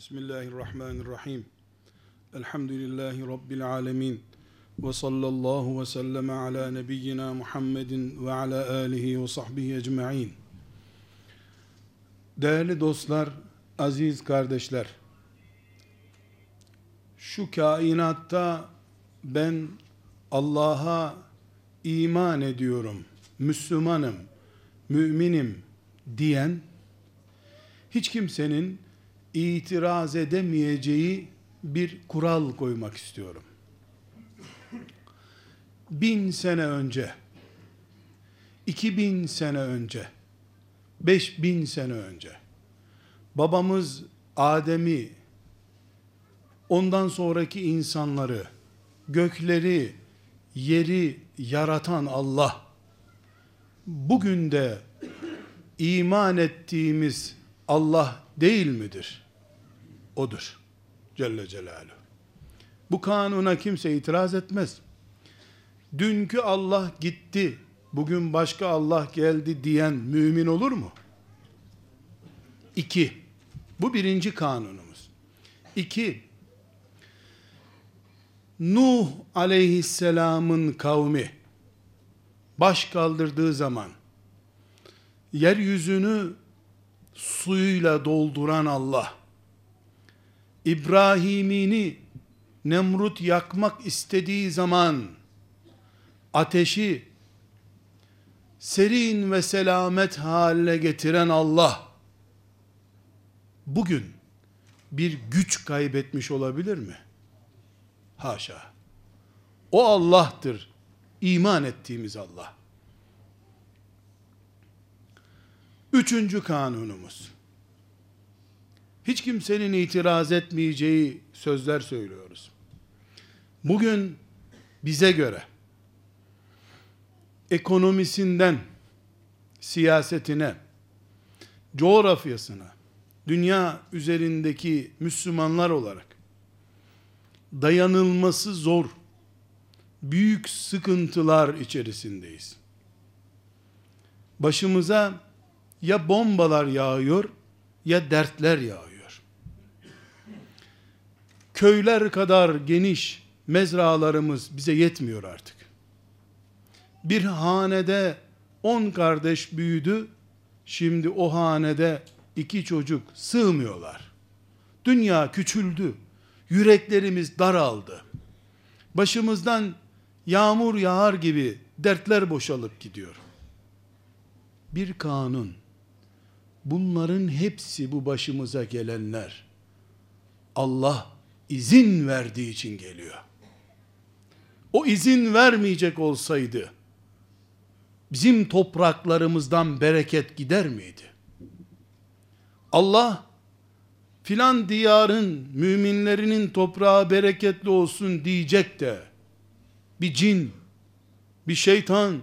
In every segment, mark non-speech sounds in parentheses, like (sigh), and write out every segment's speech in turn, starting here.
Bismillahirrahmanirrahim. Elhamdülillahi Rabbil alemin. Ve sallallahu ve sellem ala nebiyyina Muhammedin ve ala alihi ve sahbihi ecma'in. Değerli dostlar, aziz kardeşler, şu kainatta ben Allah'a iman ediyorum, Müslümanım, müminim diyen hiç kimsenin itiraz edemeyeceği bir kural koymak istiyorum. Bin sene önce, iki bin sene önce, beş bin sene önce, babamız Adem'i, ondan sonraki insanları, gökleri, yeri yaratan Allah, bugün de iman ettiğimiz Allah değil midir? Odur. Celle Celaluhu. Bu kanuna kimse itiraz etmez. Dünkü Allah gitti, bugün başka Allah geldi diyen mümin olur mu? İki. Bu birinci kanunumuz. İki. Nuh aleyhisselamın kavmi baş kaldırdığı zaman yeryüzünü suyuyla dolduran Allah İbrahim'ini Nemrut yakmak istediği zaman ateşi serin ve selamet haline getiren Allah bugün bir güç kaybetmiş olabilir mi? Haşa. O Allah'tır. İman ettiğimiz Allah. Üçüncü kanunumuz. Hiç kimsenin itiraz etmeyeceği sözler söylüyoruz. Bugün bize göre ekonomisinden siyasetine, coğrafyasına, dünya üzerindeki Müslümanlar olarak dayanılması zor, büyük sıkıntılar içerisindeyiz. Başımıza ya bombalar yağıyor ya dertler yağıyor. Köyler kadar geniş mezralarımız bize yetmiyor artık. Bir hanede on kardeş büyüdü, şimdi o hanede iki çocuk sığmıyorlar. Dünya küçüldü, yüreklerimiz daraldı. Başımızdan yağmur yağar gibi dertler boşalıp gidiyor. Bir kanun, bunların hepsi bu başımıza gelenler Allah izin verdiği için geliyor. O izin vermeyecek olsaydı bizim topraklarımızdan bereket gider miydi? Allah filan diyarın müminlerinin toprağı bereketli olsun diyecek de bir cin, bir şeytan,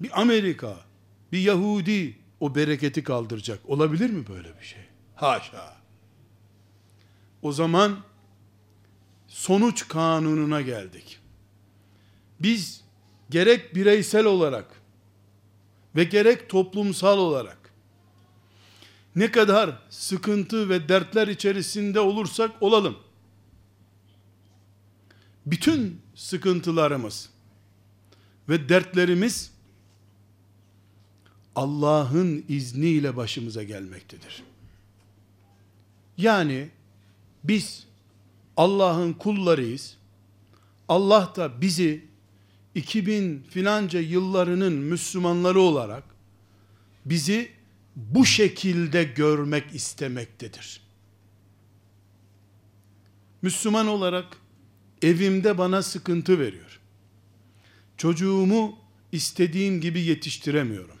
bir Amerika, bir Yahudi o bereketi kaldıracak. Olabilir mi böyle bir şey? Haşa. O zaman sonuç kanununa geldik. Biz gerek bireysel olarak ve gerek toplumsal olarak ne kadar sıkıntı ve dertler içerisinde olursak olalım. Bütün sıkıntılarımız ve dertlerimiz Allah'ın izniyle başımıza gelmektedir. Yani biz Allah'ın kullarıyız. Allah da bizi 2000 filanca yıllarının Müslümanları olarak bizi bu şekilde görmek istemektedir. Müslüman olarak evimde bana sıkıntı veriyor. Çocuğumu istediğim gibi yetiştiremiyorum.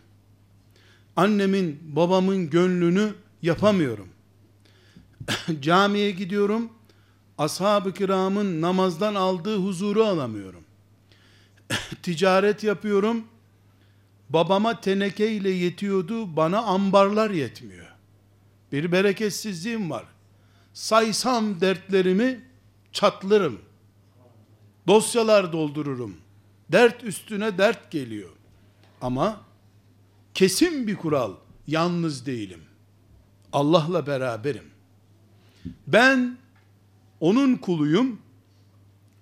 Annemin, babamın gönlünü yapamıyorum. (laughs) Camiye gidiyorum, ashab-ı kiramın namazdan aldığı huzuru alamıyorum. (laughs) Ticaret yapıyorum, babama teneke ile yetiyordu, bana ambarlar yetmiyor. Bir bereketsizliğim var. Saysam dertlerimi çatlarım. Dosyalar doldururum. Dert üstüne dert geliyor. Ama kesin bir kural, yalnız değilim. Allah'la beraberim. Ben onun kuluyum.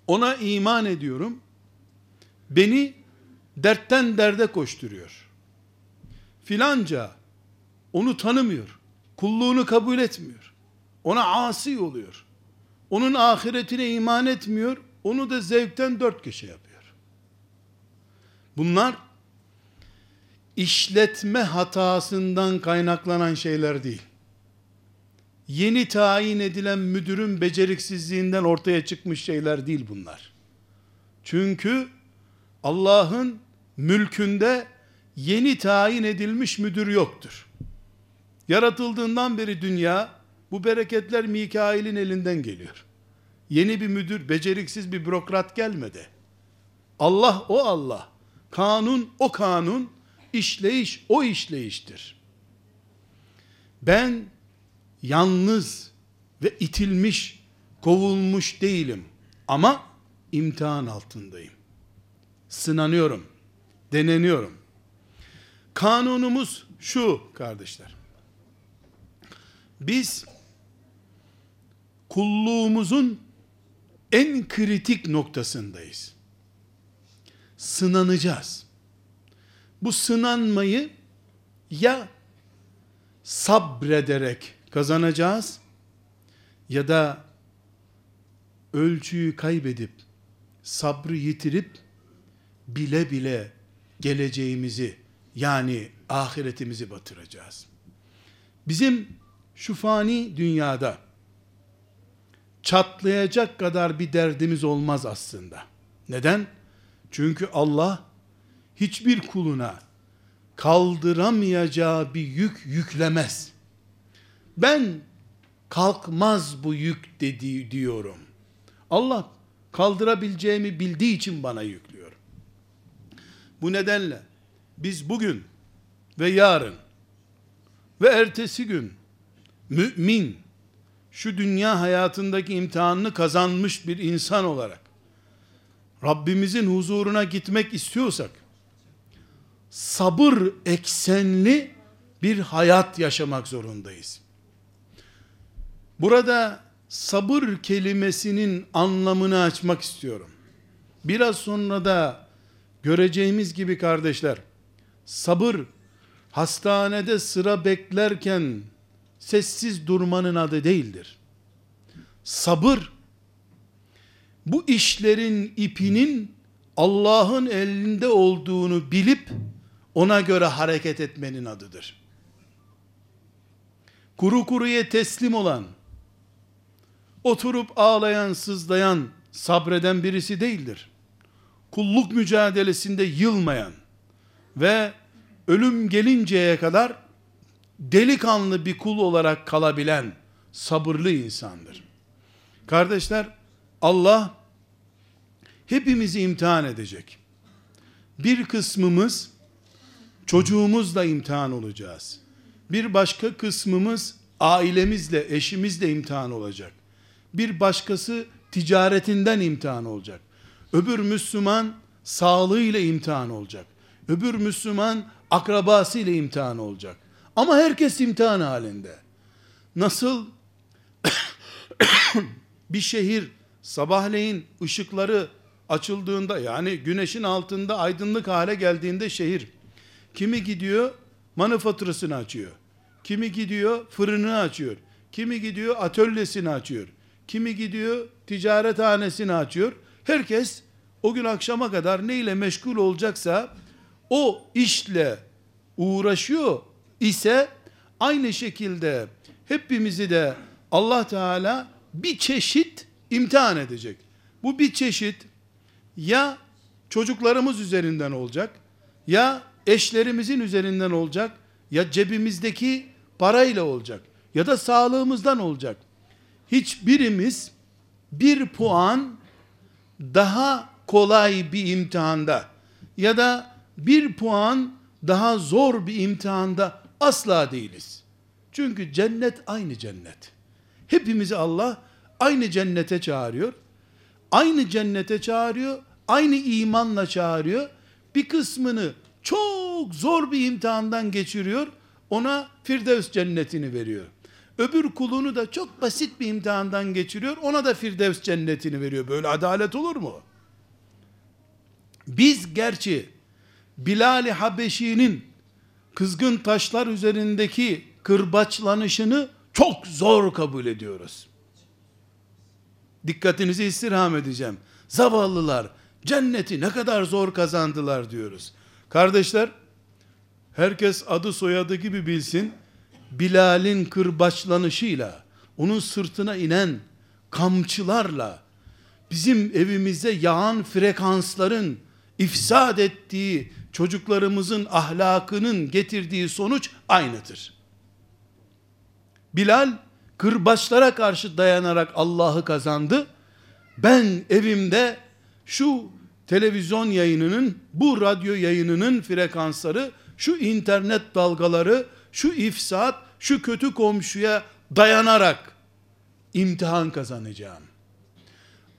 Ona iman ediyorum. Beni dertten derde koşturuyor. Filanca onu tanımıyor. Kulluğunu kabul etmiyor. Ona asi oluyor. Onun ahiretine iman etmiyor. Onu da zevkten dört köşe yapıyor. Bunlar işletme hatasından kaynaklanan şeyler değil. Yeni tayin edilen müdürün beceriksizliğinden ortaya çıkmış şeyler değil bunlar. Çünkü Allah'ın mülkünde yeni tayin edilmiş müdür yoktur. Yaratıldığından beri dünya bu bereketler Mikail'in elinden geliyor. Yeni bir müdür, beceriksiz bir bürokrat gelmedi. Allah o Allah. Kanun o kanun, işleyiş o işleyiştir. Ben yalnız ve itilmiş, kovulmuş değilim. Ama imtihan altındayım. Sınanıyorum. Deneniyorum. Kanunumuz şu kardeşler. Biz kulluğumuzun en kritik noktasındayız. Sınanacağız. Bu sınanmayı ya sabrederek kazanacağız ya da ölçüyü kaybedip sabrı yitirip bile bile geleceğimizi yani ahiretimizi batıracağız. Bizim şu fani dünyada çatlayacak kadar bir derdimiz olmaz aslında. Neden? Çünkü Allah hiçbir kuluna kaldıramayacağı bir yük yüklemez. Ben kalkmaz bu yük dedi diyorum. Allah kaldırabileceğimi bildiği için bana yüklüyor. Bu nedenle biz bugün ve yarın ve ertesi gün mümin şu dünya hayatındaki imtihanını kazanmış bir insan olarak Rabbimizin huzuruna gitmek istiyorsak sabır eksenli bir hayat yaşamak zorundayız. Burada sabır kelimesinin anlamını açmak istiyorum. Biraz sonra da göreceğimiz gibi kardeşler, sabır hastanede sıra beklerken sessiz durmanın adı değildir. Sabır bu işlerin ipinin Allah'ın elinde olduğunu bilip ona göre hareket etmenin adıdır. Kuru kuruya teslim olan, oturup ağlayan, sızlayan, sabreden birisi değildir. Kulluk mücadelesinde yılmayan ve ölüm gelinceye kadar delikanlı bir kul olarak kalabilen sabırlı insandır. Kardeşler, Allah hepimizi imtihan edecek. Bir kısmımız çocuğumuzla imtihan olacağız. Bir başka kısmımız ailemizle, eşimizle imtihan olacak. Bir başkası ticaretinden imtihan olacak. Öbür Müslüman sağlığıyla imtihan olacak. Öbür Müslüman akrabasıyla imtihan olacak. Ama herkes imtihan halinde. Nasıl (coughs) bir şehir sabahleyin ışıkları açıldığında yani güneşin altında aydınlık hale geldiğinde şehir kimi gidiyor manifaturasını açıyor. Kimi gidiyor fırını açıyor. Kimi gidiyor atölyesini açıyor. Kimi gidiyor ticarethanesini açıyor. Herkes o gün akşama kadar neyle meşgul olacaksa o işle uğraşıyor ise aynı şekilde hepimizi de Allah Teala bir çeşit imtihan edecek. Bu bir çeşit ya çocuklarımız üzerinden olacak, ya eşlerimizin üzerinden olacak, ya cebimizdeki parayla olacak, ya da sağlığımızdan olacak. Hiçbirimiz bir puan daha kolay bir imtihanda ya da bir puan daha zor bir imtihanda asla değiliz. Çünkü cennet aynı cennet. Hepimizi Allah aynı cennete çağırıyor. Aynı cennete çağırıyor. Aynı imanla çağırıyor. Bir kısmını çok zor bir imtihandan geçiriyor. Ona Firdevs cennetini veriyor. Öbür kulunu da çok basit bir imtihandan geçiriyor. Ona da Firdevs cennetini veriyor. Böyle adalet olur mu? Biz gerçi Bilal-i Habeşi'nin kızgın taşlar üzerindeki kırbaçlanışını çok zor kabul ediyoruz. Dikkatinizi istirham edeceğim. Zavallılar cenneti ne kadar zor kazandılar diyoruz. Kardeşler, herkes adı soyadı gibi bilsin. Bilal'in kırbaçlanışıyla, onun sırtına inen kamçılarla, bizim evimize yağan frekansların ifsad ettiği çocuklarımızın ahlakının getirdiği sonuç aynıdır. Bilal kırbaçlara karşı dayanarak Allah'ı kazandı. Ben evimde şu televizyon yayınının, bu radyo yayınının frekansları, şu internet dalgaları, şu ifsat, şu kötü komşuya dayanarak imtihan kazanacağım.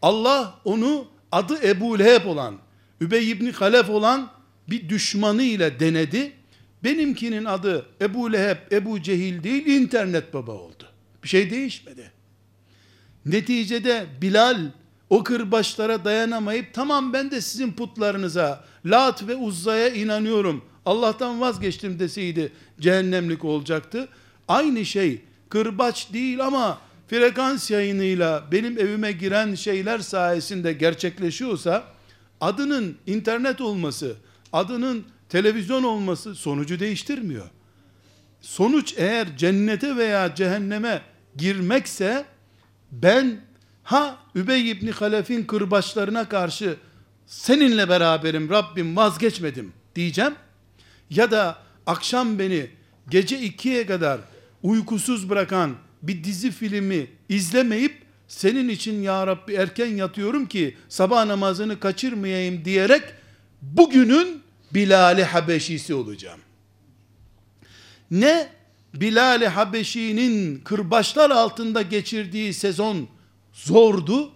Allah onu adı Ebu Leheb olan, Übey ibn Halef olan bir düşmanı ile denedi. Benimkinin adı Ebu Leheb, Ebu Cehil değil, internet baba oldu. Bir şey değişmedi. Neticede Bilal o kırbaçlara dayanamayıp tamam ben de sizin putlarınıza, Lat ve Uzza'ya inanıyorum. Allah'tan vazgeçtim deseydi cehennemlik olacaktı. Aynı şey kırbaç değil ama frekans yayınıyla benim evime giren şeyler sayesinde gerçekleşiyorsa adının internet olması, adının televizyon olması sonucu değiştirmiyor. Sonuç eğer cennete veya cehenneme girmekse ben ha Übey ibn Halef'in kırbaçlarına karşı seninle beraberim Rabbim vazgeçmedim diyeceğim. Ya da akşam beni gece ikiye kadar uykusuz bırakan bir dizi filmi izlemeyip senin için ya Rabbi erken yatıyorum ki sabah namazını kaçırmayayım diyerek bugünün Bilal-i Habeşisi olacağım. Ne Bilal-i Habeşi'nin kırbaçlar altında geçirdiği sezon zordu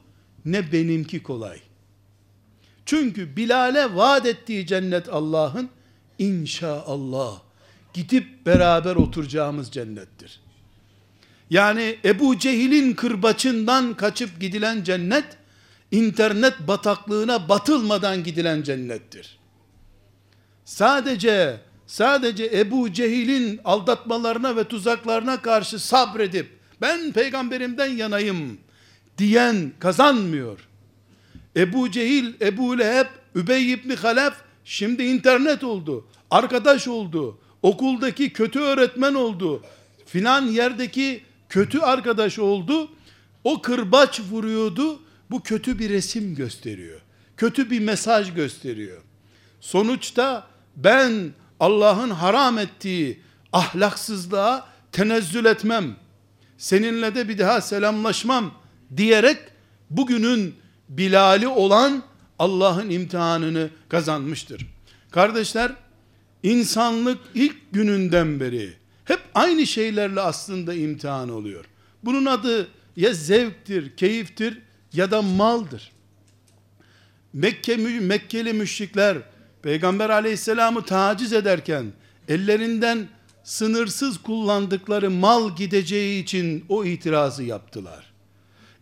ne benimki kolay. Çünkü Bilal'e vaat ettiği cennet Allah'ın inşallah gidip beraber oturacağımız cennettir. Yani Ebu Cehil'in kırbaçından kaçıp gidilen cennet, internet bataklığına batılmadan gidilen cennettir. Sadece sadece Ebu Cehil'in aldatmalarına ve tuzaklarına karşı sabredip ben peygamberimden yanayım diyen kazanmıyor. Ebu Cehil, Ebu Leheb, Übey ibn Halef şimdi internet oldu. Arkadaş oldu. Okuldaki kötü öğretmen oldu. Filan yerdeki kötü arkadaş oldu. O kırbaç vuruyordu. Bu kötü bir resim gösteriyor. Kötü bir mesaj gösteriyor. Sonuçta ben Allah'ın haram ettiği ahlaksızlığa tenezzül etmem. Seninle de bir daha selamlaşmam diyerek bugünün Bilal'i olan Allah'ın imtihanını kazanmıştır. Kardeşler, insanlık ilk gününden beri hep aynı şeylerle aslında imtihan oluyor. Bunun adı ya zevktir, keyiftir ya da maldır. Mekke, Mekkeli müşrikler Peygamber aleyhisselamı taciz ederken ellerinden sınırsız kullandıkları mal gideceği için o itirazı yaptılar.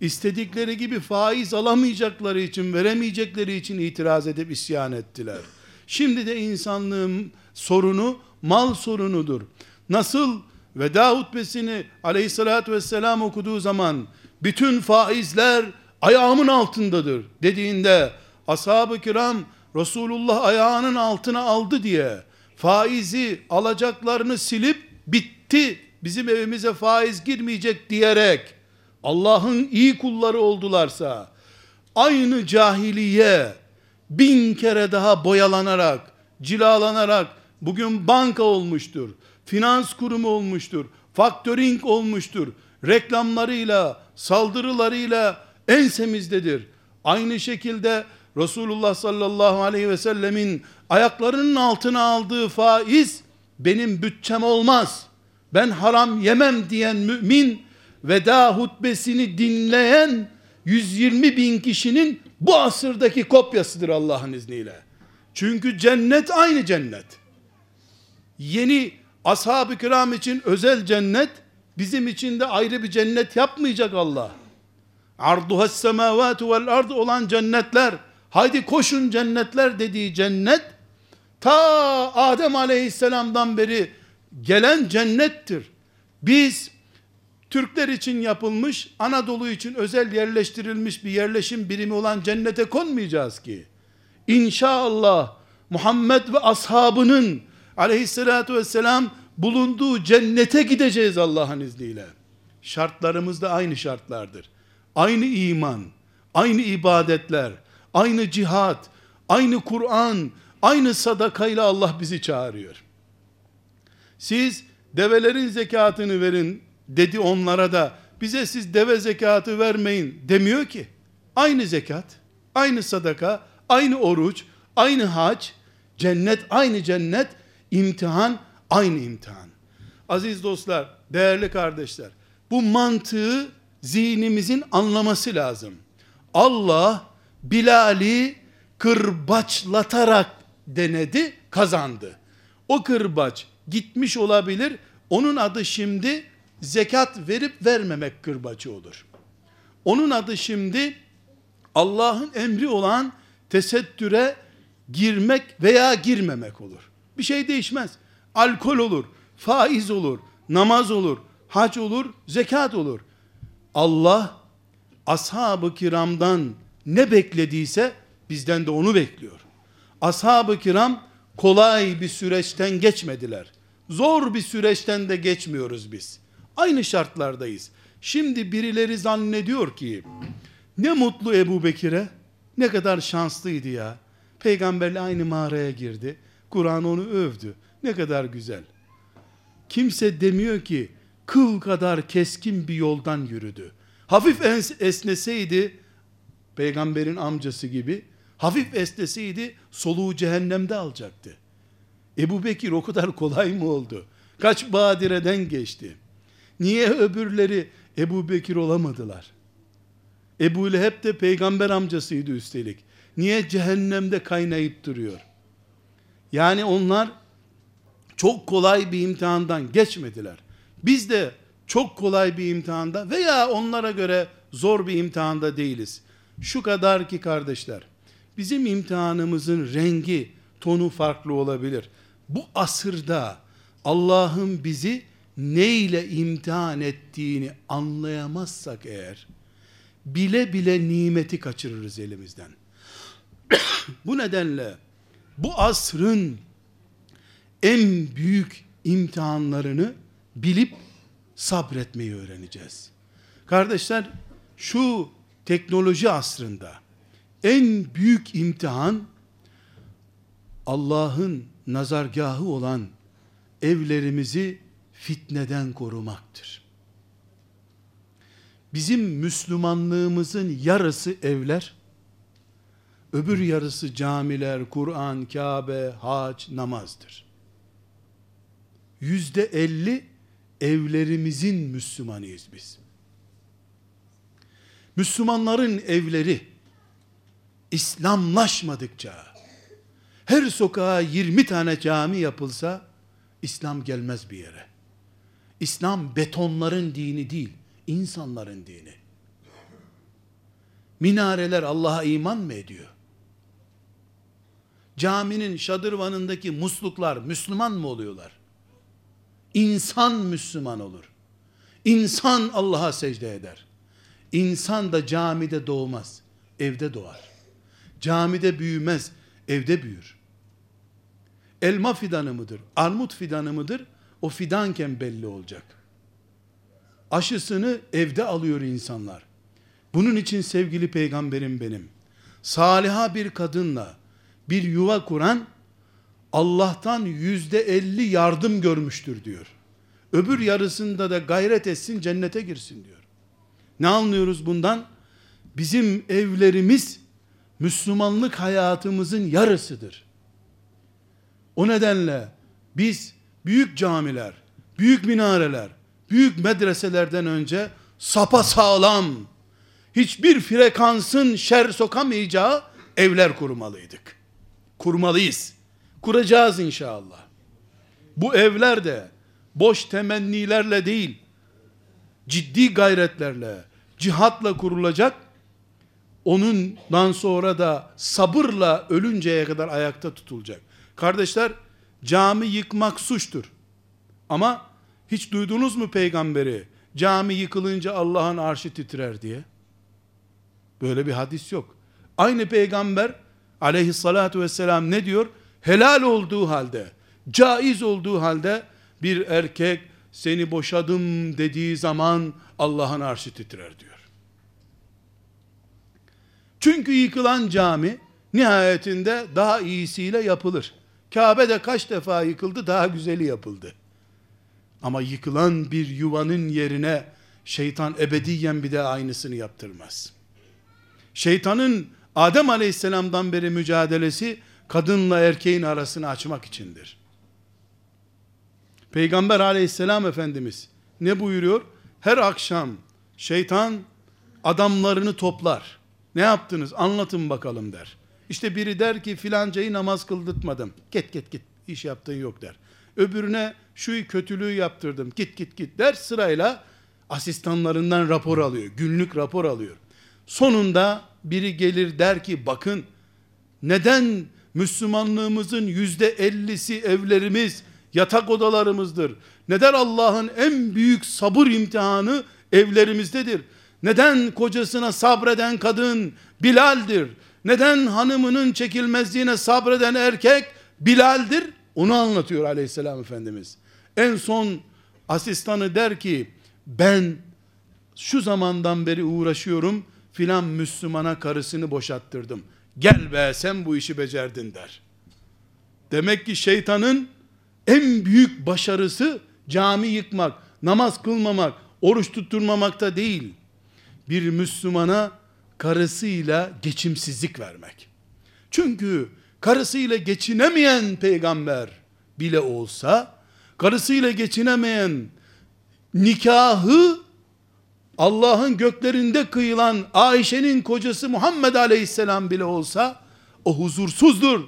İstedikleri gibi faiz alamayacakları için, veremeyecekleri için itiraz edip isyan ettiler. Şimdi de insanlığın sorunu mal sorunudur. Nasıl veda hutbesini aleyhissalatü vesselam okuduğu zaman bütün faizler ayağımın altındadır dediğinde ashab-ı kiram Resulullah ayağının altına aldı diye faizi alacaklarını silip bitti bizim evimize faiz girmeyecek diyerek Allah'ın iyi kulları oldularsa aynı cahiliye bin kere daha boyalanarak cilalanarak bugün banka olmuştur finans kurumu olmuştur faktöring olmuştur reklamlarıyla saldırılarıyla ensemizdedir aynı şekilde Resulullah sallallahu aleyhi ve sellemin ayaklarının altına aldığı faiz benim bütçem olmaz. Ben haram yemem diyen mümin veda hutbesini dinleyen 120 bin kişinin bu asırdaki kopyasıdır Allah'ın izniyle. Çünkü cennet aynı cennet. Yeni ashab-ı kiram için özel cennet, Bizim için de ayrı bir cennet yapmayacak Allah. Arduhas semavatu vel ard olan cennetler, haydi koşun cennetler dediği cennet, ta Adem aleyhisselamdan beri gelen cennettir. Biz Türkler için yapılmış, Anadolu için özel yerleştirilmiş bir yerleşim birimi olan cennete konmayacağız ki. İnşallah Muhammed ve ashabının aleyhissalatu vesselam bulunduğu cennete gideceğiz Allah'ın izniyle. Şartlarımız da aynı şartlardır. Aynı iman, aynı ibadetler, aynı cihat, aynı Kur'an, aynı sadakayla Allah bizi çağırıyor. Siz develerin zekatını verin dedi onlara da bize siz deve zekatı vermeyin demiyor ki. Aynı zekat, aynı sadaka, aynı oruç, aynı hac, cennet aynı cennet, imtihan aynı imtihan. Aziz dostlar, değerli kardeşler, bu mantığı zihnimizin anlaması lazım. Allah Bilal'i kırbaçlatarak denedi, kazandı. O kırbaç gitmiş olabilir. Onun adı şimdi zekat verip vermemek kırbacı olur. Onun adı şimdi Allah'ın emri olan tesettüre girmek veya girmemek olur. Bir şey değişmez. Alkol olur, faiz olur, namaz olur, hac olur, zekat olur. Allah ashab-ı kiramdan ne beklediyse bizden de onu bekliyor. Ashab-ı kiram kolay bir süreçten geçmediler. Zor bir süreçten de geçmiyoruz biz. Aynı şartlardayız. Şimdi birileri zannediyor ki ne mutlu Ebu Bekir'e ne kadar şanslıydı ya. Peygamberle aynı mağaraya girdi. Kur'an onu övdü. Ne kadar güzel. Kimse demiyor ki kıl kadar keskin bir yoldan yürüdü. Hafif esneseydi peygamberin amcası gibi hafif esneseydi soluğu cehennemde alacaktı. Ebu Bekir o kadar kolay mı oldu? Kaç badireden geçti? Niye öbürleri Ebu Bekir olamadılar? Ebu Leheb de peygamber amcasıydı üstelik. Niye cehennemde kaynayıp duruyor? Yani onlar çok kolay bir imtihandan geçmediler. Biz de çok kolay bir imtihanda veya onlara göre zor bir imtihanda değiliz. Şu kadar ki kardeşler, bizim imtihanımızın rengi, tonu farklı olabilir. Bu asırda Allah'ın bizi ne ile imtihan ettiğini anlayamazsak eğer, bile bile nimeti kaçırırız elimizden. (coughs) bu nedenle bu asrın en büyük imtihanlarını bilip sabretmeyi öğreneceğiz. Kardeşler şu teknoloji asrında en büyük imtihan Allah'ın nazargahı olan evlerimizi fitneden korumaktır. Bizim Müslümanlığımızın yarısı evler, öbür yarısı camiler, Kur'an, Kabe, hac, namazdır. Yüzde elli evlerimizin Müslümanıyız biz. Müslümanların evleri İslamlaşmadıkça her sokağa 20 tane cami yapılsa İslam gelmez bir yere. İslam betonların dini değil, insanların dini. Minareler Allah'a iman mı ediyor? Caminin şadırvanındaki musluklar Müslüman mı oluyorlar? İnsan Müslüman olur. İnsan Allah'a secde eder. İnsan da camide doğmaz, evde doğar. Camide büyümez, evde büyür. Elma fidanı mıdır, armut fidanı mıdır? O fidanken belli olacak. Aşısını evde alıyor insanlar. Bunun için sevgili peygamberim benim. Saliha bir kadınla bir yuva kuran Allah'tan yüzde elli yardım görmüştür diyor. Öbür yarısında da gayret etsin cennete girsin diyor. Ne anlıyoruz bundan? Bizim evlerimiz Müslümanlık hayatımızın yarısıdır. O nedenle biz büyük camiler, büyük minareler, büyük medreselerden önce sapa sağlam, hiçbir frekansın şer sokamayacağı evler kurmalıydık. Kurmalıyız. Kuracağız inşallah. Bu evler de boş temennilerle değil, ciddi gayretlerle, cihatla kurulacak. Onundan sonra da sabırla ölünceye kadar ayakta tutulacak. Kardeşler, cami yıkmak suçtur. Ama hiç duydunuz mu peygamberi? Cami yıkılınca Allah'ın arşı titrer diye. Böyle bir hadis yok. Aynı peygamber aleyhissalatu vesselam ne diyor? Helal olduğu halde, caiz olduğu halde bir erkek seni boşadım dediği zaman Allah'ın arşı titrer diyor. Çünkü yıkılan cami nihayetinde daha iyisiyle yapılır. Kabe'de kaç defa yıkıldı daha güzeli yapıldı. Ama yıkılan bir yuvanın yerine şeytan ebediyen bir de aynısını yaptırmaz. Şeytanın Adem Aleyhisselam'dan beri mücadelesi kadınla erkeğin arasını açmak içindir. Peygamber Aleyhisselam Efendimiz ne buyuruyor? Her akşam şeytan adamlarını toplar. Ne yaptınız? Anlatın bakalım der. İşte biri der ki filancayı namaz kıldırtmadım. Git git git. İş yaptığın yok der. Öbürüne şu kötülüğü yaptırdım. Git git git der. Sırayla asistanlarından rapor alıyor. Günlük rapor alıyor. Sonunda biri gelir der ki bakın neden Müslümanlığımızın yüzde ellisi evlerimiz, yatak odalarımızdır. Neden Allah'ın en büyük sabır imtihanı evlerimizdedir? Neden kocasına sabreden kadın Bilal'dir? Neden hanımının çekilmezliğine sabreden erkek Bilal'dir? Onu anlatıyor aleyhisselam efendimiz. En son asistanı der ki ben şu zamandan beri uğraşıyorum filan Müslümana karısını boşattırdım. Gel be sen bu işi becerdin der. Demek ki şeytanın en büyük başarısı cami yıkmak, namaz kılmamak, oruç tutturmamakta değil. Bir Müslümana karısıyla geçimsizlik vermek. Çünkü karısıyla geçinemeyen peygamber bile olsa, karısıyla geçinemeyen nikahı Allah'ın göklerinde kıyılan Ayşe'nin kocası Muhammed Aleyhisselam bile olsa o huzursuzdur.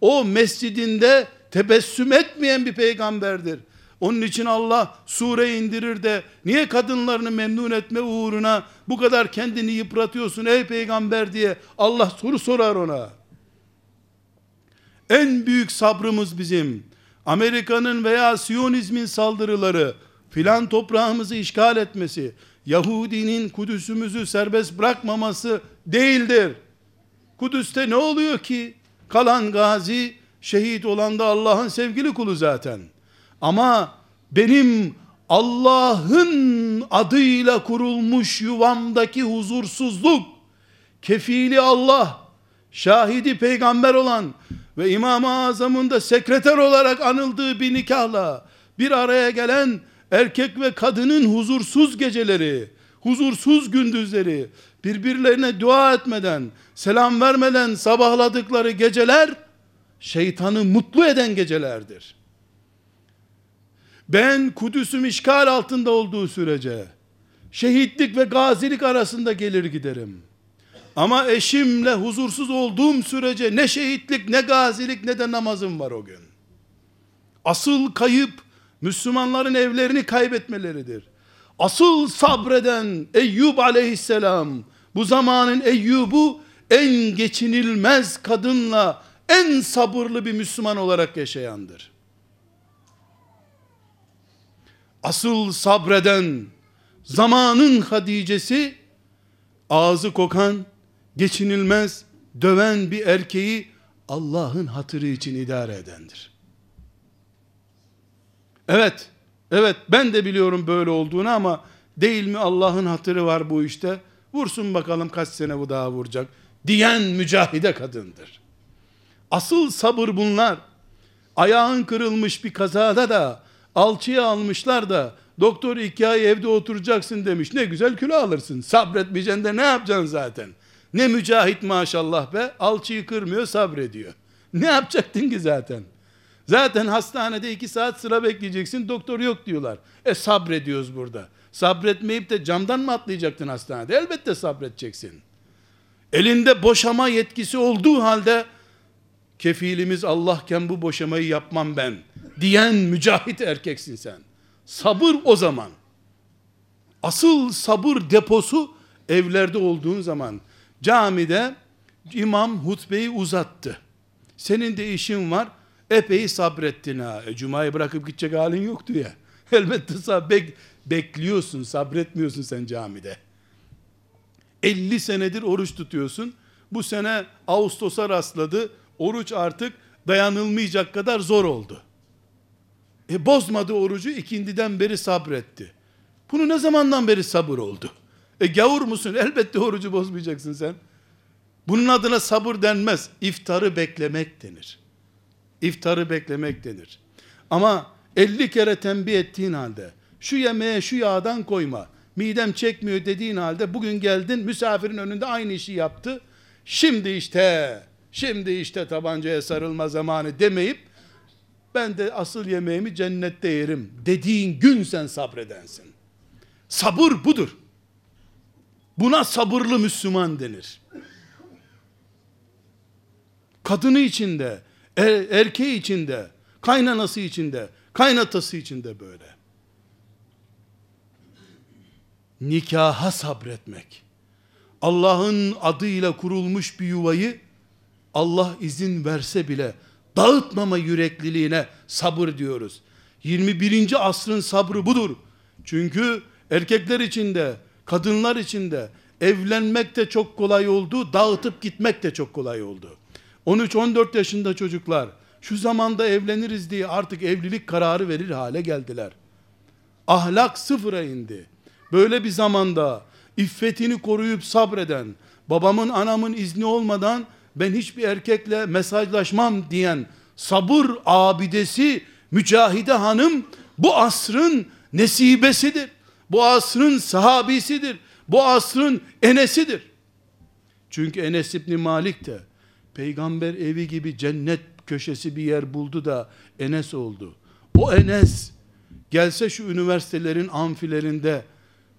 O mescidinde tebessüm etmeyen bir peygamberdir. Onun için Allah sure indirir de niye kadınlarını memnun etme uğruna bu kadar kendini yıpratıyorsun ey peygamber diye Allah soru sorar ona. En büyük sabrımız bizim Amerika'nın veya Siyonizmin saldırıları filan toprağımızı işgal etmesi, Yahudinin Kudüs'ümüzü serbest bırakmaması değildir. Kudüs'te ne oluyor ki? Kalan gazi şehit olan da Allah'ın sevgili kulu zaten. Ama benim Allah'ın adıyla kurulmuş yuvamdaki huzursuzluk, kefili Allah, şahidi peygamber olan ve İmam-ı Azam'ın da sekreter olarak anıldığı bir nikahla bir araya gelen erkek ve kadının huzursuz geceleri, huzursuz gündüzleri, birbirlerine dua etmeden, selam vermeden sabahladıkları geceler, şeytanı mutlu eden gecelerdir. Ben Kudüs'üm işgal altında olduğu sürece, şehitlik ve gazilik arasında gelir giderim. Ama eşimle huzursuz olduğum sürece ne şehitlik ne gazilik ne de namazım var o gün. Asıl kayıp Müslümanların evlerini kaybetmeleridir. Asıl sabreden Eyyub aleyhisselam bu zamanın Eyyub'u en geçinilmez kadınla en sabırlı bir Müslüman olarak yaşayandır. Asıl sabreden zamanın Hadice'si ağzı kokan, geçinilmez, döven bir erkeği Allah'ın hatırı için idare edendir. Evet, evet ben de biliyorum böyle olduğunu ama değil mi Allah'ın hatırı var bu işte. Vursun bakalım kaç sene bu daha vuracak. Diyen mücahide kadındır. Asıl sabır bunlar. Ayağın kırılmış bir kazada da alçıya almışlar da doktor iki ay evde oturacaksın demiş. Ne güzel kilo alırsın. Sabretmeyeceksin de ne yapacaksın zaten? Ne mücahit maşallah be. Alçıyı kırmıyor sabrediyor. (laughs) Ne yapacaktın ki zaten? Zaten hastanede iki saat sıra bekleyeceksin. Doktor yok diyorlar. E sabrediyoruz burada. Sabretmeyip de camdan mı atlayacaktın hastanede? Elbette sabredeceksin. Elinde boşama yetkisi olduğu halde kefilimiz Allahken bu boşamayı yapmam ben diyen mücahit erkeksin sen. Sabır o zaman. Asıl sabır deposu evlerde olduğun zaman camide imam hutbeyi uzattı. Senin de işin var. Epey sabrettin ha. E, Cuma'yı bırakıp gidecek halin yoktu ya. (laughs) Elbette sab bek bekliyorsun, sabretmiyorsun sen camide. 50 senedir oruç tutuyorsun. Bu sene Ağustos'a rastladı. Oruç artık dayanılmayacak kadar zor oldu. E bozmadı orucu ikindiden beri sabretti. Bunu ne zamandan beri sabır oldu? E gavur musun? (laughs) Elbette orucu bozmayacaksın sen. Bunun adına sabır denmez. İftarı beklemek denir. İftarı beklemek denir. Ama 50 kere tembih ettiğin halde şu yemeğe şu yağdan koyma midem çekmiyor dediğin halde bugün geldin misafirin önünde aynı işi yaptı. Şimdi işte şimdi işte tabancaya sarılma zamanı demeyip ben de asıl yemeğimi cennette yerim dediğin gün sen sabredensin. Sabır budur. Buna sabırlı Müslüman denir. Kadını içinde, er, erkeği içinde, kaynanası içinde, kaynatası içinde böyle. Nikaha sabretmek. Allah'ın adıyla kurulmuş bir yuvayı Allah izin verse bile dağıtmama yürekliliğine sabır diyoruz. 21. asrın sabrı budur. Çünkü erkekler içinde, kadınlar içinde evlenmek de çok kolay oldu, dağıtıp gitmek de çok kolay oldu. 13-14 yaşında çocuklar şu zamanda evleniriz diye artık evlilik kararı verir hale geldiler. Ahlak sıfıra indi. Böyle bir zamanda iffetini koruyup sabreden, babamın anamın izni olmadan ben hiçbir erkekle mesajlaşmam diyen sabır abidesi Mücahide Hanım bu asrın nesibesidir. Bu asrın sahabisidir. Bu asrın enesidir. Çünkü Enes İbni Malik de peygamber evi gibi cennet köşesi bir yer buldu da Enes oldu. O Enes gelse şu üniversitelerin amfilerinde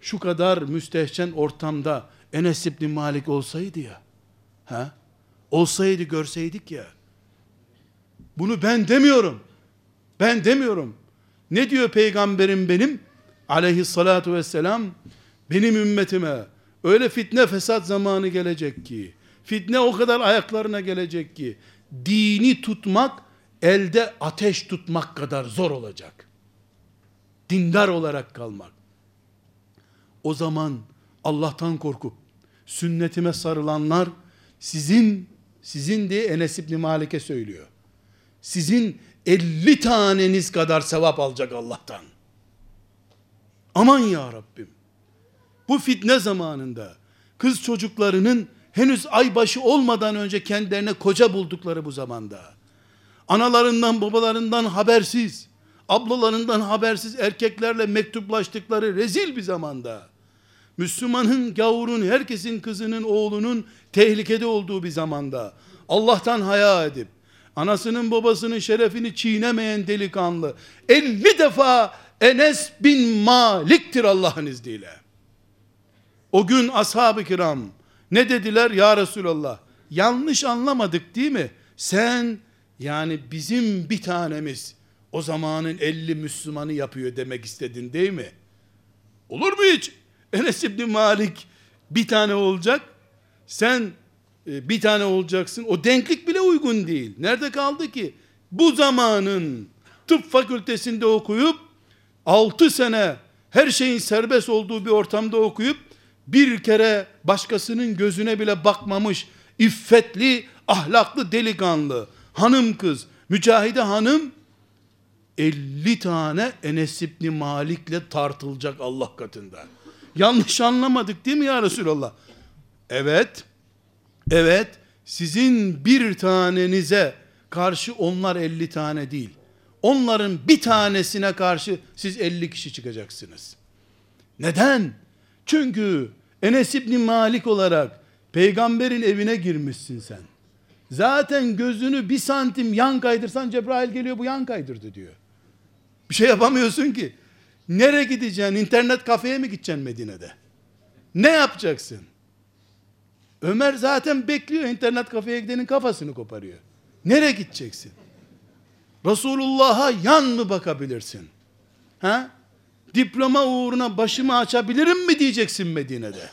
şu kadar müstehcen ortamda Enes İbni Malik olsaydı ya. Ha? Olsaydı görseydik ya. Bunu ben demiyorum. Ben demiyorum. Ne diyor peygamberim benim? Aleyhissalatu vesselam benim ümmetime öyle fitne fesat zamanı gelecek ki fitne o kadar ayaklarına gelecek ki dini tutmak elde ateş tutmak kadar zor olacak. Dindar olarak kalmak. O zaman Allah'tan korkup sünnetime sarılanlar sizin sizin diye Enes İbni Malik'e söylüyor. Sizin 50 taneniz kadar sevap alacak Allah'tan. Aman ya Rabbim. Bu fitne zamanında kız çocuklarının henüz aybaşı olmadan önce kendilerine koca buldukları bu zamanda. Analarından babalarından habersiz, ablalarından habersiz erkeklerle mektuplaştıkları rezil bir zamanda. Müslümanın, gavurun, herkesin kızının, oğlunun tehlikede olduğu bir zamanda. Allah'tan haya edip, anasının babasının şerefini çiğnemeyen delikanlı, 50 defa Enes bin Malik'tir Allah'ın izniyle. O gün ashab-ı kiram, ne dediler ya Resulallah? Yanlış anlamadık değil mi? Sen yani bizim bir tanemiz o zamanın 50 Müslümanı yapıyor demek istedin değil mi? Olur mu hiç? Enes İbni Malik bir tane olacak. Sen e, bir tane olacaksın. O denklik bile uygun değil. Nerede kaldı ki? Bu zamanın tıp fakültesinde okuyup 6 sene her şeyin serbest olduğu bir ortamda okuyup bir kere başkasının gözüne bile bakmamış iffetli, ahlaklı delikanlı, hanım kız, mücahide hanım 50 tane Enes İbni Malik'le tartılacak Allah katında. Yanlış anlamadık değil mi ya Resulallah? Evet. Evet. Sizin bir tanenize karşı onlar 50 tane değil. Onların bir tanesine karşı siz 50 kişi çıkacaksınız. Neden? Çünkü Enes İbni Malik olarak peygamberin evine girmişsin sen. Zaten gözünü bir santim yan kaydırsan Cebrail geliyor bu yan kaydırdı diyor. Bir şey yapamıyorsun ki. Nereye gideceksin? İnternet kafeye mi gideceksin Medine'de? Ne yapacaksın? Ömer zaten bekliyor internet kafeye gidenin kafasını koparıyor. Nereye gideceksin? Resulullah'a yan mı bakabilirsin? Ha? diploma uğruna başımı açabilirim mi diyeceksin Medine'de.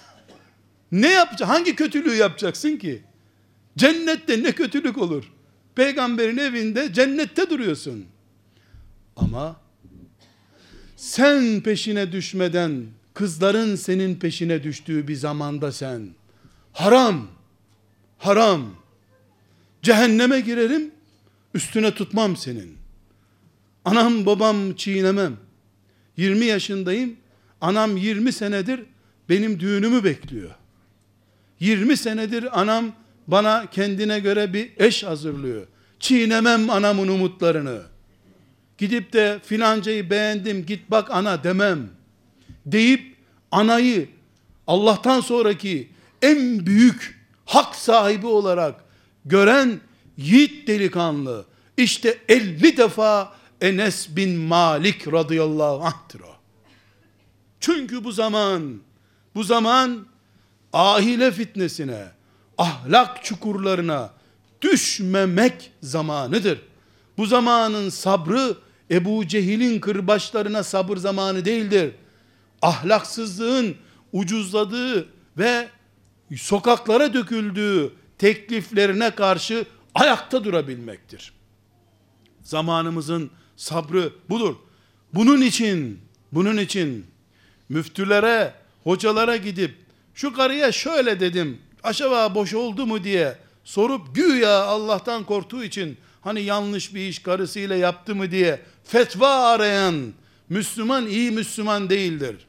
Ne yapacaksın? Hangi kötülüğü yapacaksın ki? Cennette ne kötülük olur? Peygamberin evinde cennette duruyorsun. Ama sen peşine düşmeden kızların senin peşine düştüğü bir zamanda sen. Haram haram. Cehenneme girerim üstüne tutmam senin. Anam babam çiğnemem. 20 yaşındayım anam 20 senedir benim düğünümü bekliyor. 20 senedir anam bana kendine göre bir eş hazırlıyor. Çiğnemem anamın umutlarını gidip de filancayı beğendim git bak ana demem deyip anayı Allah'tan sonraki en büyük hak sahibi olarak gören yiğit delikanlı işte 50 defa Enes bin Malik radıyallahu anh'tır o. Çünkü bu zaman bu zaman ahile fitnesine ahlak çukurlarına düşmemek zamanıdır. Bu zamanın sabrı Ebu Cehil'in kırbaçlarına sabır zamanı değildir. Ahlaksızlığın ucuzladığı ve sokaklara döküldüğü tekliflerine karşı ayakta durabilmektir. Zamanımızın sabrı budur. Bunun için, bunun için müftülere, hocalara gidip şu karıya şöyle dedim, acaba boş oldu mu diye sorup güya Allah'tan korktuğu için hani yanlış bir iş karısıyla yaptı mı diye fetva arayan Müslüman iyi Müslüman değildir.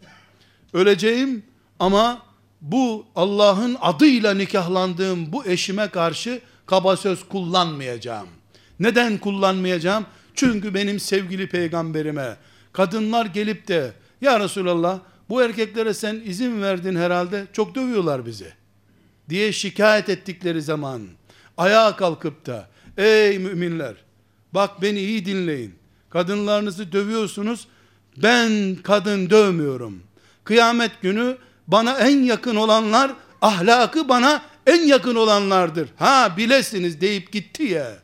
Öleceğim ama bu Allah'ın adıyla nikahlandığım bu eşime karşı kaba söz kullanmayacağım. Neden kullanmayacağım? Çünkü benim sevgili peygamberime kadınlar gelip de ya Resulallah bu erkeklere sen izin verdin herhalde çok dövüyorlar bizi diye şikayet ettikleri zaman ayağa kalkıp da ey müminler bak beni iyi dinleyin kadınlarınızı dövüyorsunuz ben kadın dövmüyorum kıyamet günü bana en yakın olanlar ahlakı bana en yakın olanlardır ha bilesiniz deyip gitti ya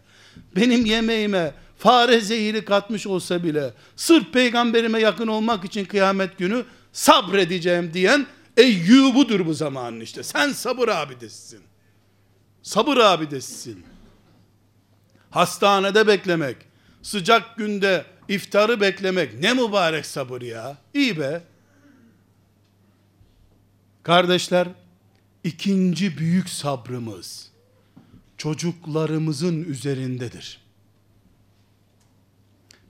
benim yemeğime fare zehiri katmış olsa bile sırf peygamberime yakın olmak için kıyamet günü sabredeceğim diyen Eyyubudur bu zamanın işte. Sen sabır abidesisin. Sabır abidesisin. Hastanede beklemek, sıcak günde iftarı beklemek ne mübarek sabır ya. İyi be. Kardeşler, ikinci büyük sabrımız çocuklarımızın üzerindedir.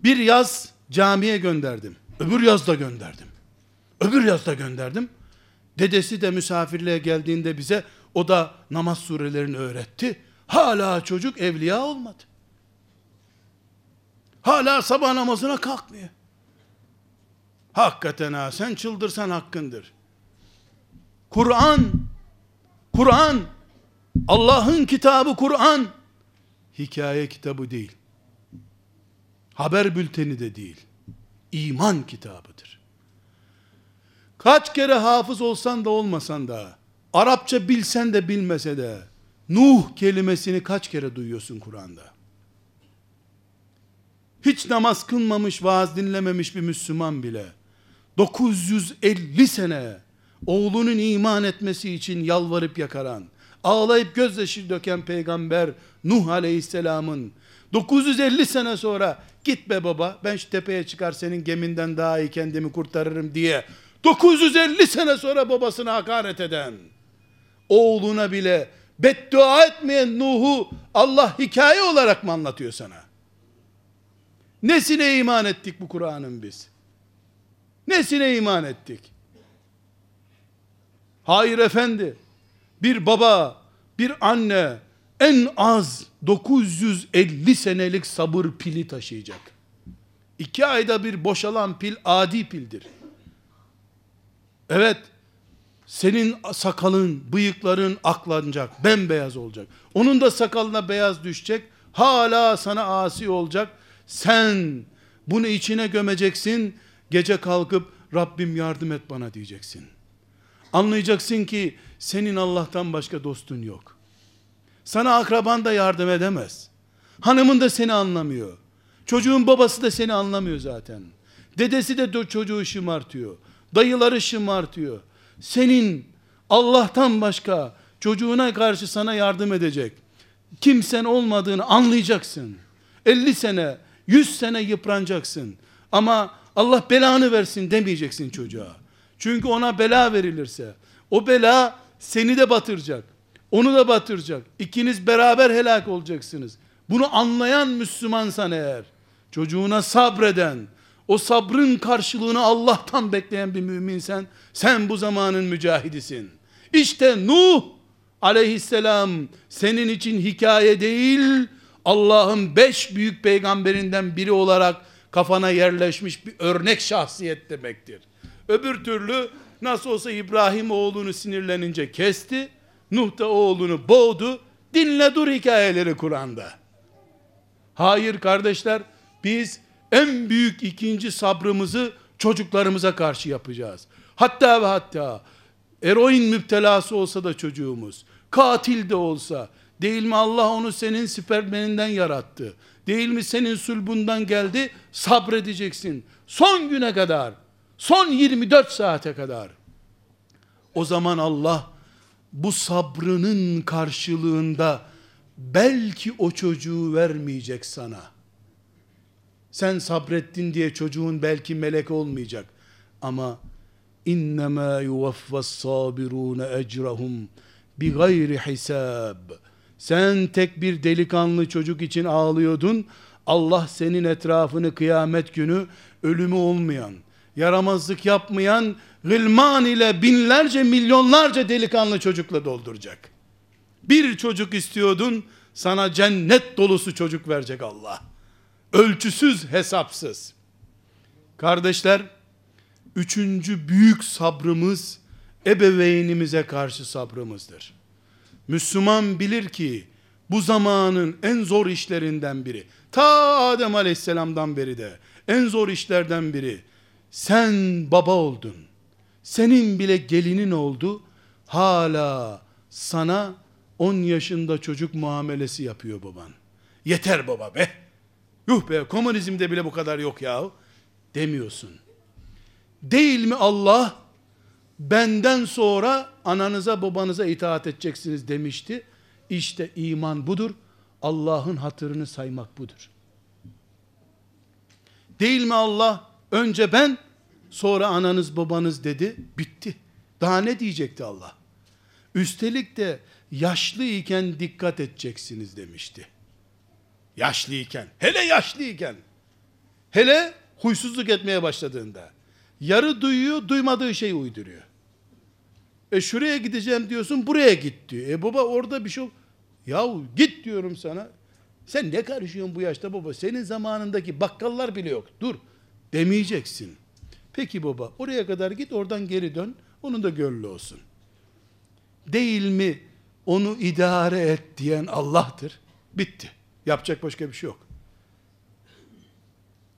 Bir yaz camiye gönderdim. Öbür yazda gönderdim. Öbür yazda gönderdim. Dedesi de misafirliğe geldiğinde bize o da namaz surelerini öğretti. Hala çocuk evliya olmadı. Hala sabah namazına kalkmıyor. Hakikaten ha sen çıldırsan hakkındır. Kur'an Kur'an Allah'ın kitabı Kur'an hikaye kitabı değil. Haber bülteni de değil. İman kitabıdır. Kaç kere hafız olsan da olmasan da, Arapça bilsen de bilmese de, Nuh kelimesini kaç kere duyuyorsun Kur'an'da? Hiç namaz kılmamış, vaaz dinlememiş bir Müslüman bile, 950 sene, oğlunun iman etmesi için yalvarıp yakaran, ağlayıp gözyaşı döken peygamber Nuh aleyhisselamın 950 sene sonra git be baba ben şu tepeye çıkar senin geminden daha iyi kendimi kurtarırım diye 950 sene sonra babasına hakaret eden oğluna bile beddua etmeyen Nuh'u Allah hikaye olarak mı anlatıyor sana? Nesine iman ettik bu Kur'an'ın biz? Nesine iman ettik? Hayır efendi. Bir baba, bir anne en az 950 senelik sabır pili taşıyacak. İki ayda bir boşalan pil adi pildir. Evet, senin sakalın, bıyıkların aklanacak, bembeyaz olacak. Onun da sakalına beyaz düşecek, hala sana asi olacak. Sen bunu içine gömeceksin, gece kalkıp Rabbim yardım et bana diyeceksin. Anlayacaksın ki senin Allah'tan başka dostun yok. Sana akraban da yardım edemez. Hanımın da seni anlamıyor. Çocuğun babası da seni anlamıyor zaten. Dedesi de çocuğu şımartıyor. Dayıları şımartıyor. Senin Allah'tan başka çocuğuna karşı sana yardım edecek kimsen olmadığını anlayacaksın. 50 sene, 100 sene yıpranacaksın. Ama Allah belanı versin demeyeceksin çocuğa. Çünkü ona bela verilirse o bela seni de batıracak. Onu da batıracak. İkiniz beraber helak olacaksınız. Bunu anlayan Müslümansan eğer, çocuğuna sabreden, o sabrın karşılığını Allah'tan bekleyen bir müminsen, sen bu zamanın mücahidisin. İşte Nuh aleyhisselam senin için hikaye değil, Allah'ın beş büyük peygamberinden biri olarak kafana yerleşmiş bir örnek şahsiyet demektir. Öbür türlü nasıl olsa İbrahim oğlunu sinirlenince kesti, Nuh da oğlunu boğdu, dinle dur hikayeleri Kur'an'da. Hayır kardeşler, biz en büyük ikinci sabrımızı çocuklarımıza karşı yapacağız. Hatta ve hatta eroin müptelası olsa da çocuğumuz, katil de olsa, değil mi Allah onu senin spermeninden yarattı, değil mi senin sulbundan geldi, sabredeceksin. Son güne kadar, son 24 saate kadar. O zaman Allah, bu sabrının karşılığında, belki o çocuğu vermeyecek sana. Sen sabrettin diye çocuğun belki melek olmayacak. Ama innema yuvaffas sabirun ecrahum bi gayri hisab. Sen tek bir delikanlı çocuk için ağlıyordun. Allah senin etrafını kıyamet günü ölümü olmayan, yaramazlık yapmayan gılman ile binlerce milyonlarca delikanlı çocukla dolduracak. Bir çocuk istiyordun, sana cennet dolusu çocuk verecek Allah. Ölçüsüz, hesapsız. Kardeşler, üçüncü büyük sabrımız, ebeveynimize karşı sabrımızdır. Müslüman bilir ki, bu zamanın en zor işlerinden biri, ta Adem aleyhisselamdan beri de, en zor işlerden biri, sen baba oldun, senin bile gelinin oldu, hala sana 10 yaşında çocuk muamelesi yapıyor baban. Yeter baba be. Yuh be komünizmde bile bu kadar yok yahu. Demiyorsun. Değil mi Allah benden sonra ananıza babanıza itaat edeceksiniz demişti. İşte iman budur. Allah'ın hatırını saymak budur. Değil mi Allah önce ben sonra ananız babanız dedi bitti. Daha ne diyecekti Allah? Üstelik de yaşlı iken dikkat edeceksiniz demişti. Yaşlı iken, hele yaşlı iken, hele huysuzluk etmeye başladığında, yarı duyuyor, duymadığı şeyi uyduruyor. E şuraya gideceğim diyorsun, buraya git diyor. E baba orada bir şey Yahu git diyorum sana. Sen ne karışıyorsun bu yaşta baba? Senin zamanındaki bakkallar bile yok. Dur demeyeceksin. Peki baba oraya kadar git oradan geri dön. Onun da gönlü olsun. Değil mi onu idare et diyen Allah'tır. Bitti. Yapacak başka bir şey yok.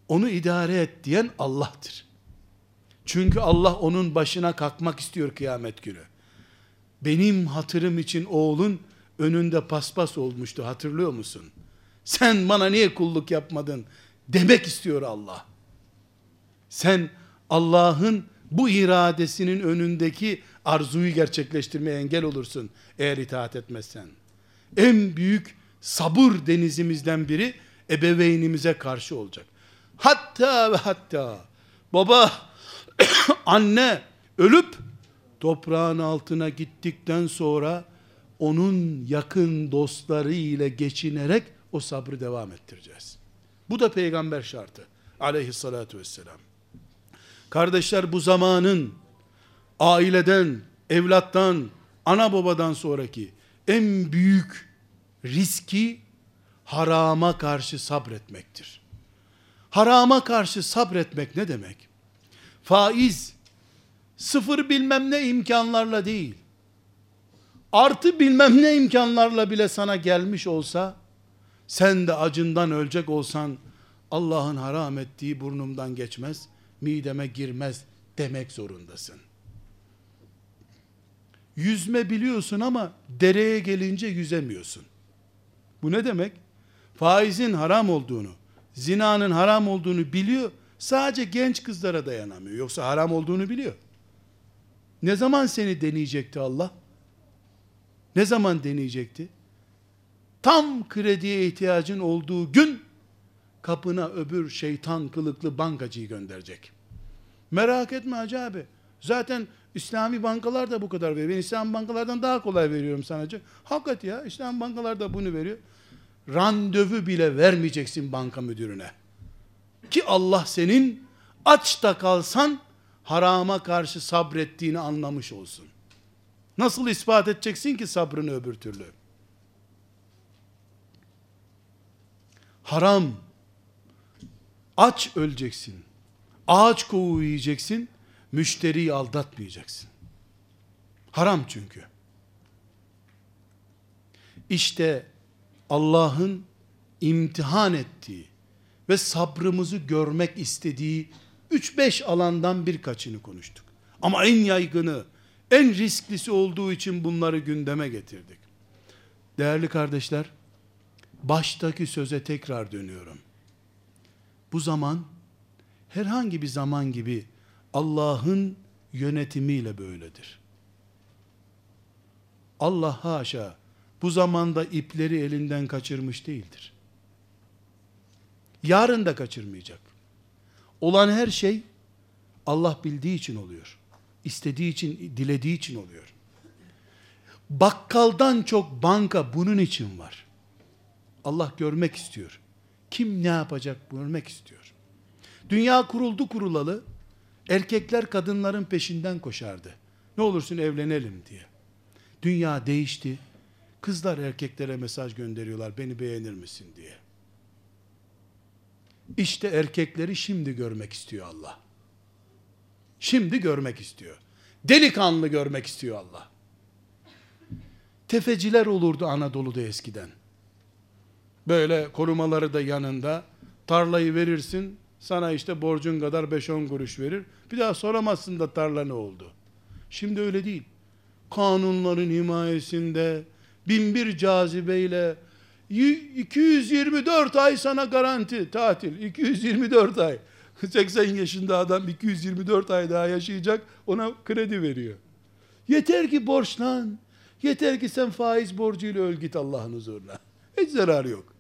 Onu idare et diyen Allah'tır. Çünkü Allah onun başına kalkmak istiyor kıyamet günü. Benim hatırım için oğlun önünde paspas olmuştu hatırlıyor musun? Sen bana niye kulluk yapmadın demek istiyor Allah. Sen Allah'ın bu iradesinin önündeki arzuyu gerçekleştirmeye engel olursun eğer itaat etmezsen. En büyük sabır denizimizden biri ebeveynimize karşı olacak. Hatta ve hatta baba, (coughs) anne ölüp toprağın altına gittikten sonra onun yakın dostları ile geçinerek o sabrı devam ettireceğiz. Bu da peygamber şartı aleyhissalatu vesselam. Kardeşler bu zamanın aileden, evlattan, ana babadan sonraki en büyük riski harama karşı sabretmektir. Harama karşı sabretmek ne demek? Faiz sıfır bilmem ne imkanlarla değil. Artı bilmem ne imkanlarla bile sana gelmiş olsa sen de acından ölecek olsan Allah'ın haram ettiği burnumdan geçmez, mideme girmez demek zorundasın. Yüzme biliyorsun ama dereye gelince yüzemiyorsun. Bu ne demek? Faizin haram olduğunu, zinanın haram olduğunu biliyor, Sadece genç kızlara dayanamıyor. Yoksa haram olduğunu biliyor. Ne zaman seni deneyecekti Allah? Ne zaman deneyecekti? Tam krediye ihtiyacın olduğu gün kapına öbür şeytan kılıklı bankacıyı gönderecek. Merak etme hacı abi. Zaten İslami bankalar da bu kadar veriyor. Ben İslam bankalardan daha kolay veriyorum sana. Hakikat ya İslam bankalar da bunu veriyor. Randevu bile vermeyeceksin banka müdürüne. Ki Allah senin aç da kalsan harama karşı sabrettiğini anlamış olsun. Nasıl ispat edeceksin ki sabrını öbür türlü? Haram. Aç öleceksin. Ağaç kovuğu yiyeceksin. Müşteriyi aldatmayacaksın. Haram çünkü. İşte Allah'ın imtihan ettiği ve sabrımızı görmek istediği 3-5 alandan birkaçını konuştuk. Ama en yaygını, en risklisi olduğu için bunları gündeme getirdik. Değerli kardeşler, baştaki söze tekrar dönüyorum. Bu zaman herhangi bir zaman gibi Allah'ın yönetimiyle böyledir. Allah haşa bu zamanda ipleri elinden kaçırmış değildir. Yarın da kaçırmayacak. Olan her şey Allah bildiği için oluyor. İstediği için, dilediği için oluyor. Bakkaldan çok banka bunun için var. Allah görmek istiyor. Kim ne yapacak görmek istiyor. Dünya kuruldu kurulalı erkekler kadınların peşinden koşardı. Ne olursun evlenelim diye. Dünya değişti. Kızlar erkeklere mesaj gönderiyorlar beni beğenir misin diye. İşte erkekleri şimdi görmek istiyor Allah. Şimdi görmek istiyor. Delikanlı görmek istiyor Allah. Tefeciler olurdu Anadolu'da eskiden. Böyle korumaları da yanında. Tarlayı verirsin, sana işte borcun kadar 5-10 kuruş verir. Bir daha soramazsın da tarla ne oldu. Şimdi öyle değil. Kanunların himayesinde, binbir cazibeyle 224 ay sana garanti tatil. 224 ay. (laughs) 80 yaşında adam 224 ay daha yaşayacak ona kredi veriyor. Yeter ki borçlan. Yeter ki sen faiz borcuyla öl git Allah'ın huzuruna. Hiç zararı yok.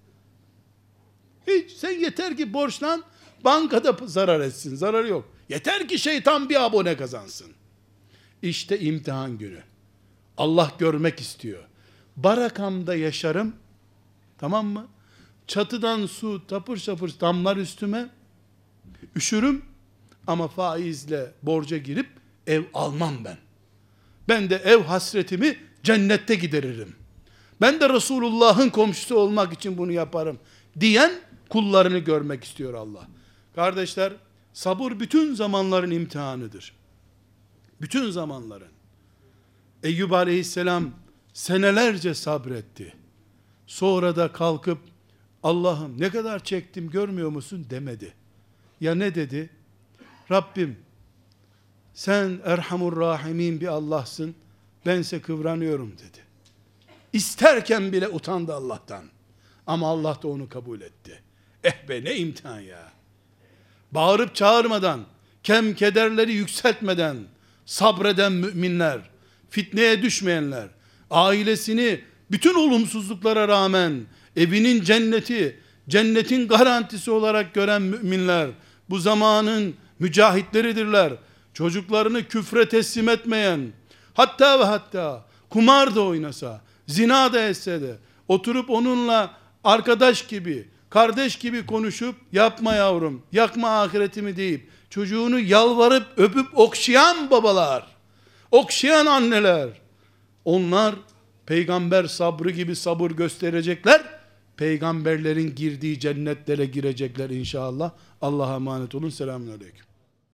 Hiç. Sen yeter ki borçlan. Bankada zarar etsin. Zararı yok. Yeter ki şeytan bir abone kazansın. İşte imtihan günü. Allah görmek istiyor. Barakamda yaşarım. Tamam mı? Çatıdan su tapır şapır damlar üstüme. Üşürüm ama faizle borca girip ev almam ben. Ben de ev hasretimi cennette gideririm. Ben de Resulullah'ın komşusu olmak için bunu yaparım diyen kullarını görmek istiyor Allah. Kardeşler, sabır bütün zamanların imtihanıdır. Bütün zamanların. Eyyub aleyhisselam senelerce sabretti. Sonra da kalkıp Allah'ım ne kadar çektim görmüyor musun demedi. Ya ne dedi? Rabbim sen Erhamur Rahimin bir Allah'sın. Bense kıvranıyorum dedi. İsterken bile utandı Allah'tan. Ama Allah da onu kabul etti. Eh be ne imtihan ya. Bağırıp çağırmadan, kem kederleri yükseltmeden, sabreden müminler, fitneye düşmeyenler, ailesini bütün olumsuzluklara rağmen evinin cenneti, cennetin garantisi olarak gören müminler bu zamanın mücahitleridirler. Çocuklarını küfre teslim etmeyen, hatta ve hatta kumar da oynasa, zina da etse de oturup onunla arkadaş gibi, kardeş gibi konuşup yapma yavrum, yakma ahiretimi deyip çocuğunu yalvarıp öpüp okşayan babalar, okşayan anneler, onlar peygamber sabrı gibi sabır gösterecekler. Peygamberlerin girdiği cennetlere girecekler inşallah. Allah'a emanet olun. Selamun Aleyküm.